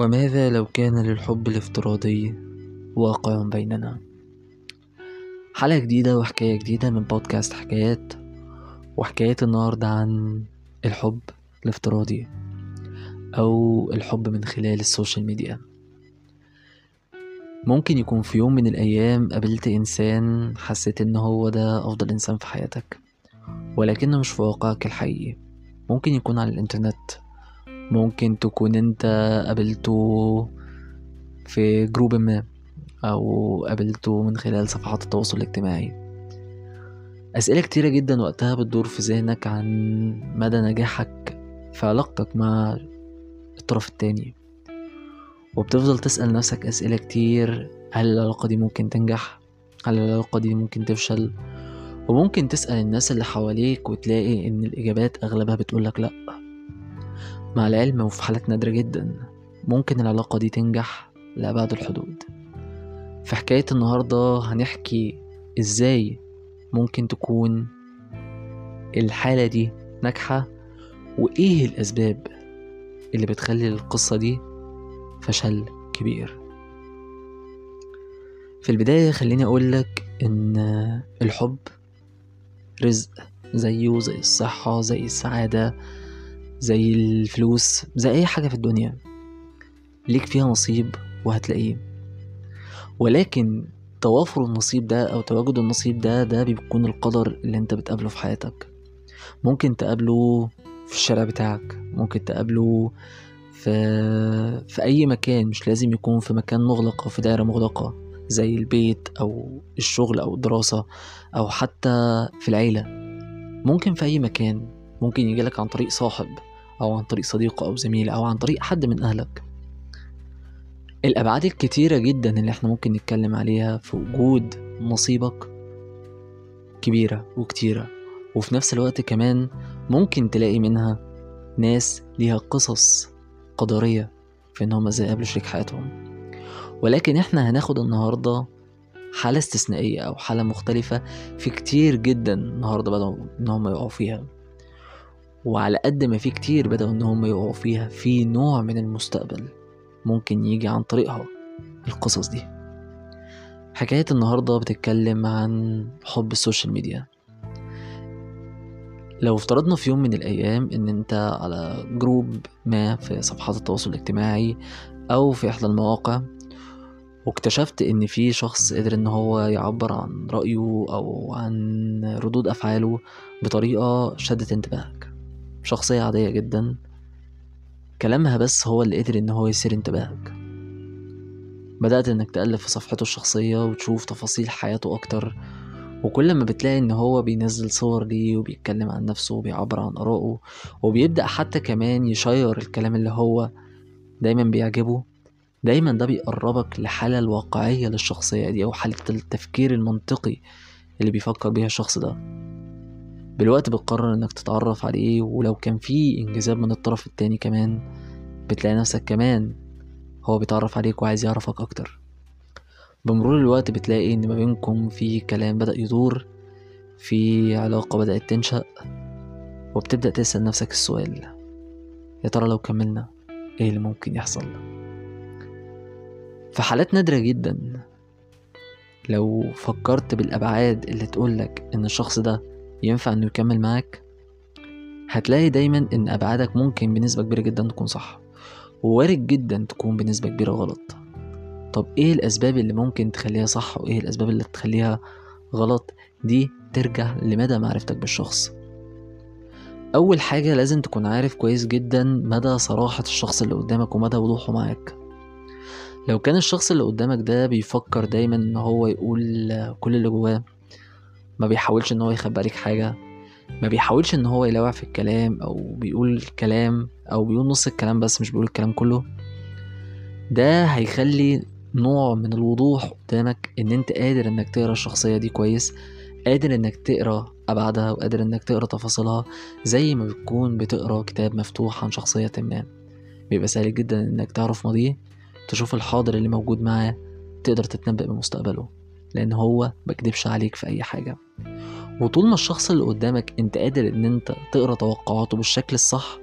وماذا لو كان للحب الافتراضي واقع بيننا؟ حلقة جديدة وحكاية جديدة من بودكاست حكايات وحكاية النهاردة عن الحب الافتراضي أو الحب من خلال ال social media. ممكن يكون في يوم من الأيام قابلت إنسان حسيت إن هو ده أفضل إنسان في حياتك ولكنه مش في واقعك الحقيقي. ممكن يكون على الإنترنت. ممكن تكون انت قابلته في جروب ما أو قابلته من خلال صفحات التواصل الاجتماعي. أسئلة كتيرة جدا وقتها بتدور في ذهنك عن مدى نجاحك في علاقتك مع الطرف التاني. وبتفضل تسأل نفسك أسئلة كتير هل العلاقة دي ممكن تنجح؟ هل العلاقة دي ممكن تفشل؟ وممكن تسأل الناس اللي حواليك وتلاقي إن الإجابات أغلبها بتقولك لأ. مع العلم وفي حالات نادرة جدا ممكن العلاقة دي تنجح لأبعد الحدود. في حكاية النهاردة هنحكي إزاي ممكن تكون الحالة دي ناجحة وإيه الأسباب اللي بتخلي القصة دي فشل كبير. في البداية خليني أقولك إن الحب رزق زيه زي الصحة زي السعادة زي الفلوس زي أي حاجة في الدنيا. ليك فيها نصيب وهتلاقيه. ولكن توافر النصيب ده أو تواجد النصيب ده ده بيكون القدر اللي أنت بتقابله في حياتك. ممكن تقابله في الشارع بتاعك ممكن تقابله في في أي مكان مش لازم يكون في مكان مغلق أو في دائرة مغلقة زي البيت أو الشغل أو الدراسة أو حتى في العيلة. ممكن في أي مكان ممكن يجيلك عن طريق صاحب. أو عن طريق صديق أو زميل أو عن طريق حد من أهلك. الأبعاد الكتيرة جدا اللي إحنا ممكن نتكلم عليها في وجود نصيبك كبيرة وكتيرة. وفي نفس الوقت كمان ممكن تلاقي منها ناس ليها قصص قدرية في إنهم إزاي قابلوا شريك حياتهم. ولكن إحنا هناخد النهاردة حالة استثنائية أو حالة مختلفة في كتير جدا النهاردة بدأوا إنهم يقعوا فيها. وعلى قد ما في كتير بدأوا إن هم يقعوا فيها في نوع من المستقبل ممكن يجي عن طريقها القصص دي. حكاية النهاردة بتتكلم عن حب السوشيال ميديا. لو افترضنا في يوم من الأيام إن أنت على جروب ما في صفحات التواصل الاجتماعي أو في إحدى المواقع واكتشفت إن في شخص قدر إن هو يعبر عن رأيه أو عن ردود أفعاله بطريقة شدت انتباهك. شخصية عادية جدا. كلامها بس هو اللي قدر إن هو يثير انتباهك. بدأت إنك تقلب في صفحته الشخصية وتشوف تفاصيل حياته أكتر وكل ما بتلاقي إن هو بينزل صور ليه وبيتكلم عن نفسه وبيعبر عن آرائه وبيبدأ حتى كمان يشير الكلام اللي هو دايما بيعجبه. دايما ده بيقربك لحالة الواقعية للشخصية دي أو حالة التفكير المنطقي اللي بيفكر بيها الشخص ده. بالوقت بتقرر إنك تتعرف عليه ولو كان في انجذاب من الطرف التاني كمان بتلاقي نفسك كمان هو بيتعرف عليك وعايز يعرفك أكتر. بمرور الوقت بتلاقي إن ما بينكم في كلام بدأ يدور في علاقة بدأت تنشأ وبتبدأ تسأل نفسك السؤال يا ترى لو كملنا إيه اللي ممكن يحصل؟ في حالات نادرة جدا لو فكرت بالأبعاد اللي تقولك إن الشخص ده ينفع إنه يكمل معاك؟ هتلاقي دايما إن أبعادك ممكن بنسبة كبيرة جدا تكون صح ووارد جدا تكون بنسبة كبيرة غلط. طب إيه الأسباب اللي ممكن تخليها صح وإيه الأسباب اللي تخليها غلط؟ دي ترجع لمدى معرفتك بالشخص. أول حاجة لازم تكون عارف كويس جدا مدى صراحة الشخص اللي قدامك ومدى وضوحه معاك. لو كان الشخص اللي قدامك ده بيفكر دايما إن هو يقول كل اللي جواه ما بيحاولش إن هو يخبي عليك حاجة ما بيحاولش إن هو يلاوع في الكلام أو بيقول كلام أو بيقول نص الكلام بس مش بيقول الكلام كله. ده هيخلي نوع من الوضوح قدامك إن أنت قادر إنك تقرأ الشخصية دي كويس قادر إنك تقرأ أبعادها وقادر إنك تقرأ تفاصيلها زي ما بتكون بتقرأ كتاب مفتوح عن شخصية ما. بيبقى سهل جدا إنك تعرف ماضيه تشوف الحاضر اللي موجود معاه تقدر تتنبأ بمستقبله لأن هو مكدبش عليك في أي حاجة. وطول ما الشخص اللي قدامك انت قادر ان انت تقرا توقعاته بالشكل الصح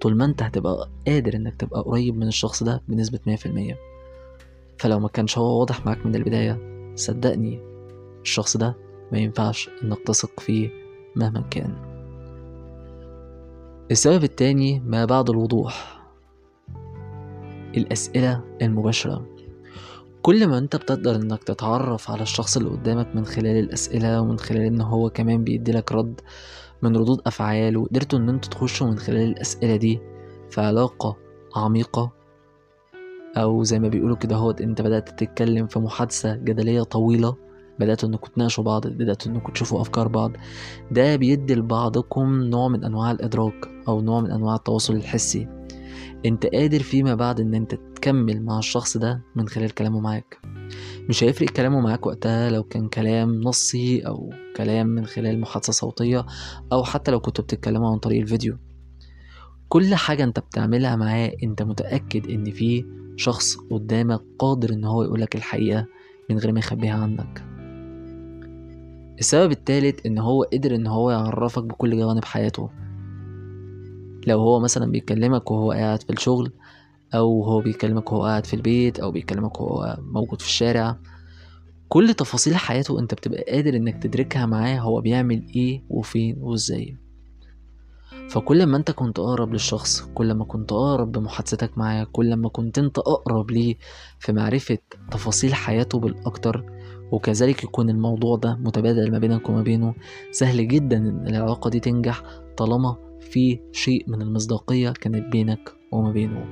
طول ما انت هتبقى قادر انك تبقى قريب من الشخص ده بنسبة مية في المية. فلو ما كانش هو واضح معاك من البداية صدقني الشخص ده ما ينفعش انك تثق فيه مهما كان. السبب التاني ما بعد الوضوح الأسئلة المباشرة. كل ما انت بتقدر انك تتعرف على الشخص اللي قدامك من خلال الأسئلة ومن خلال إن هو كمان بيديلك رد من ردود أفعال وقدرتوا إن أنتوا تخشوا من خلال الأسئلة دي في علاقة عميقة. أو زي ما بيقولوا كده هو انت بدأت تتكلم في محادثة جدلية طويلة بدأتوا انكم تناقشوا بعض بدأتوا انكم تشوفوا أفكار بعض. ده بيدي لبعضكم نوع من أنواع الإدراك أو نوع من أنواع التواصل الحسي. انت قادر فيما بعد ان انت تكمل مع الشخص ده من خلال كلامه معاك. مش هيفرق كلامه معاك وقتها لو كان كلام نصي أو كلام من خلال محادثة صوتية أو حتى لو كنتوا بتتكلموا عن طريق الفيديو. كل حاجة انت بتعملها معاه انت متأكد ان في شخص قدامك قادر ان هو يقولك الحقيقة من غير ما يخبيها عنك. السبب التالت ان هو قدر ان هو يعرفك بكل جوانب حياته. لو هو مثلا بيكلمك وهو قاعد في الشغل أو هو بيكلمك وهو قاعد في البيت أو بيكلمك وهو موجود في الشارع كل تفاصيل حياته انت بتبقى قادر إنك تدركها معاه هو بيعمل إيه وفين وإزاي. فكل ما أنت كنت أقرب للشخص كل ما كنت أقرب بمحادثتك معاه كل ما كنت أنت أقرب ليه في معرفة تفاصيل حياته بالأكتر وكذلك يكون الموضوع ده متبادل ما بينك وما بينه سهل جدا إن العلاقة دي تنجح طالما في شيء من المصداقية كانت بينك وما بينه.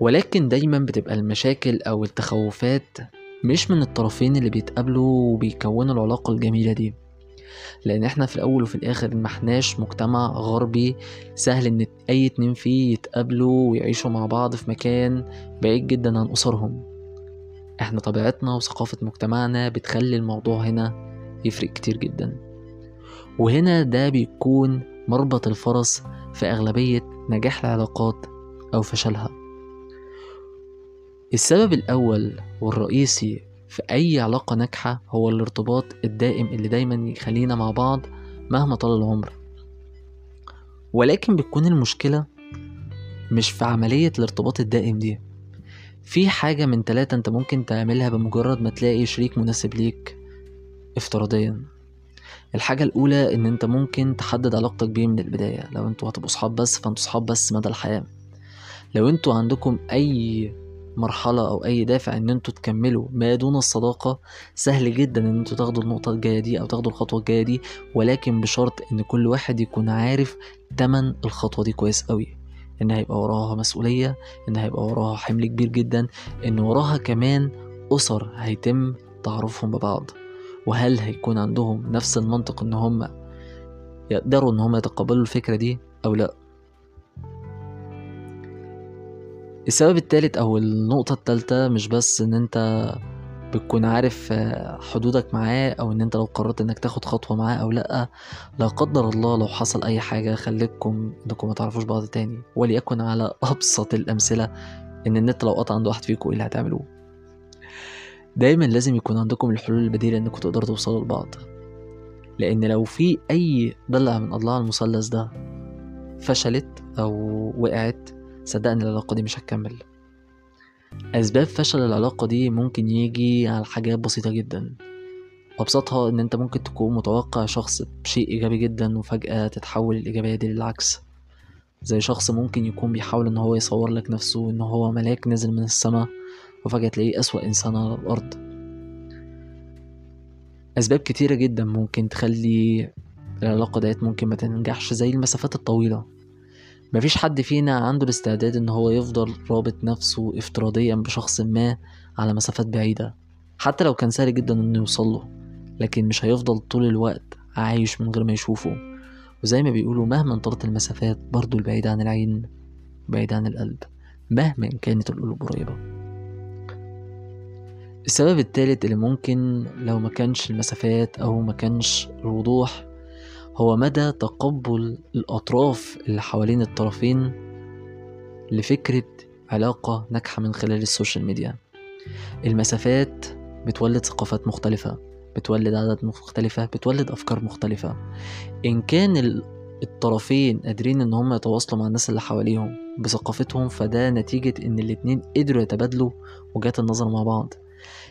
ولكن دايما بتبقى المشاكل أو التخوفات مش من الطرفين اللي بيتقابلوا وبيكونوا العلاقة الجميلة دي. لأن إحنا في الأول وفي الآخر محناش مجتمع غربي سهل إن أي اتنين فيه يتقابلوا ويعيشوا مع بعض في مكان بعيد جدا عن أسرهم. إحنا طبيعتنا وثقافة مجتمعنا بتخلي الموضوع هنا يفرق كتير جدا. وهنا ده بيكون مربط الفرس في أغلبية نجاح العلاقات أو فشلها. السبب الأول والرئيسي في أي علاقة ناجحة هو الارتباط الدائم اللي دايما يخلينا مع بعض مهما طال العمر. ولكن بتكون المشكلة مش في عملية الارتباط الدائم دي. في حاجة من تلاتة أنت ممكن تعملها بمجرد ما تلاقي شريك مناسب ليك افتراضيا. الحاجة الأولى إن أنت ممكن تحدد علاقتك بيه من البداية. لو أنتوا هتبقوا صحاب بس فأنتوا صحاب بس مدى الحياة. لو أنتوا عندكم أي مرحلة أو أي دافع إن أنتوا تكملوا ما دون الصداقة سهل جدا إن أنتوا تاخدوا النقطة الجاية دي أو تاخدوا الخطوة الجاية دي ولكن بشرط إن كل واحد يكون عارف تمن الخطوة دي كويس قوي إن هيبقى وراها مسؤولية إن هيبقى وراها حمل كبير جدا إن وراها كمان أسر هيتم تعرفهم ببعض. وهل هيكون عندهم نفس المنطق إن هم يقدروا إن هم يتقبلوا الفكرة دي أو لأ؟ السبب التالت أو النقطة التالتة مش بس إن أنت بتكون عارف حدودك معاه أو إن أنت لو قررت إنك تاخد خطوة معاه أو لأ لا قدر الله لو حصل أي حاجة خليكم إنكم ما تعرفوش بعض تاني وليكن على أبسط الأمثلة إن النت لو قطع عند واحد فيكم إيه اللي هتعملوه؟ دايما لازم يكون عندكم الحلول البديلة انكم تقدروا توصلوا لبعض. لأن لو في أي ضلع من اضلاع المثلث ده فشلت أو وقعت صدقني العلاقة دي مش هتكمل. أسباب فشل العلاقة دي ممكن يجي على حاجات بسيطة جدا. ابسطها إن أنت ممكن تكون متوقع شخص بشيء إيجابي جدا وفجأة تتحول الإيجابية دي للعكس. زي شخص ممكن يكون بيحاول إن هو يصور لك نفسه إن هو ملاك نزل من السماء وفجأة تلاقيه أسوأ إنسان على الأرض. أسباب كتيرة جدا ممكن تخلي العلاقة ديت ممكن ما تنجحش زي المسافات الطويلة. مفيش حد فينا عنده الاستعداد إن هو يفضل رابط نفسه افتراضيا بشخص ما على مسافات بعيدة حتى لو كان سهل جدا إنه يوصله لكن مش هيفضل طول الوقت عايش من غير ما يشوفه. وزي ما بيقولوا مهما طالت المسافات برضو البعيد عن العين بعيد عن القلب مهما كانت القلوب قريبة. السبب التالت اللي ممكن لو ما كانش المسافات أو ما كانش الوضوح هو مدى تقبل الأطراف اللي حوالين الطرفين لفكرة علاقة ناجحة من خلال ال social media. المسافات بتولد ثقافات مختلفة بتولد عادات مختلفة بتولد أفكار مختلفة. إن كان الطرفين قادرين إن هم يتواصلوا مع الناس اللي حواليهم بثقافتهم فده نتيجة إن الاتنين قدروا يتبادلوا وجهات النظر مع بعض.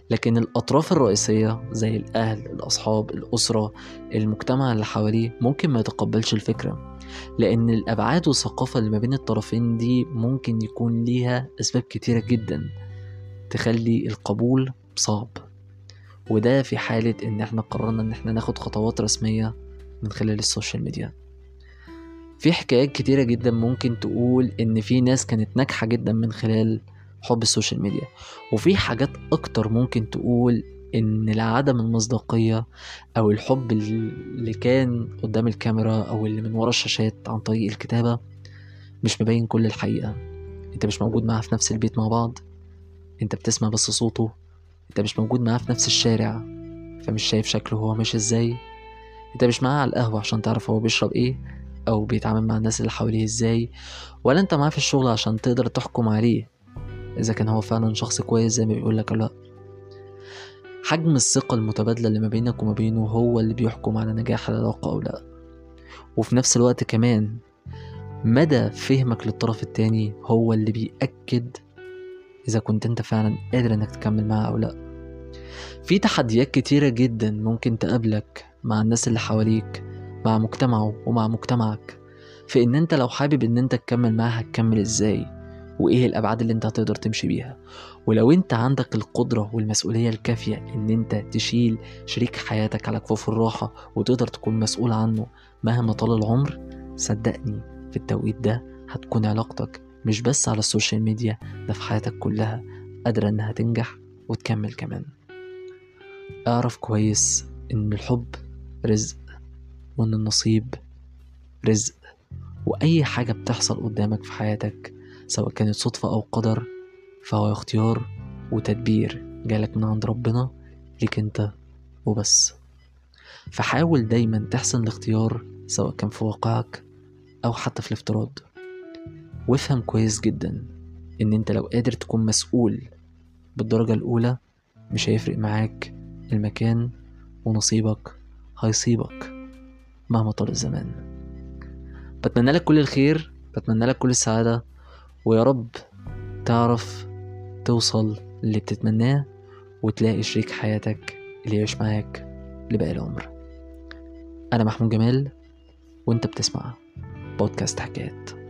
لكن الأطراف الرئيسية زي الأهل الأصحاب الأسرة المجتمع اللي حواليه ممكن ما يتقبلش الفكرة لأن الأبعاد والثقافة اللي ما بين الطرفين دي ممكن يكون ليها أسباب كتيرة جدا تخلي القبول صعب. وده في حالة إن إحنا قررنا إن إحنا ناخد خطوات رسمية من خلال ال social media. في حكايات كتيرة جدا ممكن تقول إن في ناس كانت ناجحة جدا من خلال حب ال social media. وفي حاجات أكتر ممكن تقول إن لعدم المصداقية أو الحب اللي كان قدام الكاميرا أو اللي من ورا الشاشات عن طريق الكتابة مش مبين كل الحقيقة. أنت مش موجود معاه في نفس البيت مع بعض. أنت بتسمع بس صوته. أنت مش موجود معاه في نفس الشارع. فمش شايف شكله هو ماشي إزاي. أنت مش معاه على القهوة عشان تعرف هو بيشرب إيه أو بيتعامل مع الناس اللي حواليه إزاي. ولا أنت معاه في الشغل عشان تقدر تحكم عليه. إذا كان هو فعلا شخص كويس زي ما بيقولك لا. حجم الثقة المتبادلة اللي ما بينك وما بينه هو اللي بيحكم على نجاح العلاقة أو لأ. وفي نفس الوقت كمان مدى فهمك للطرف التاني هو اللي بيأكد إذا كنت أنت فعلا قادر إنك تكمل معاه أو لأ. في تحديات كتيرة جدا ممكن تقابلك مع الناس اللي حواليك مع مجتمعه ومع مجتمعك. في إن أنت لو حابب إن أنت تكمل معاه هتكمل إزاي؟ وإيه الأبعاد اللي أنت هتقدر تمشي بيها. ولو أنت عندك القدرة والمسؤولية الكافية إن أنت تشيل شريك حياتك على كفوف الراحة وتقدر تكون مسؤول عنه مهما طال العمر صدقني في التوقيت ده هتكون علاقتك مش بس على ال social media ده في حياتك كلها قادرة إنها تنجح وتكمل كمان. أعرف كويس إن الحب رزق وإن النصيب رزق وأي حاجة بتحصل قدامك في حياتك سواء كانت صدفة أو قدر فهو اختيار وتدبير. جالك من عند ربنا ليك أنت وبس. فحاول دايما تحسن الاختيار سواء كان في واقعك أو حتى في الافتراض. وافهم كويس جدا إن أنت لو قادر تكون مسؤول بالدرجة الأولى مش هيفرق معاك المكان ونصيبك هيصيبك مهما طال الزمان. بتمنى لك كل الخير بتمنى لك كل السعادة. ويا رب تعرف توصل اللي بتتمناه وتلاقي شريك حياتك اللي يعيش معاك لباقي العمر. أنا محمود جمال وأنت بتسمع بودكاست حكايات.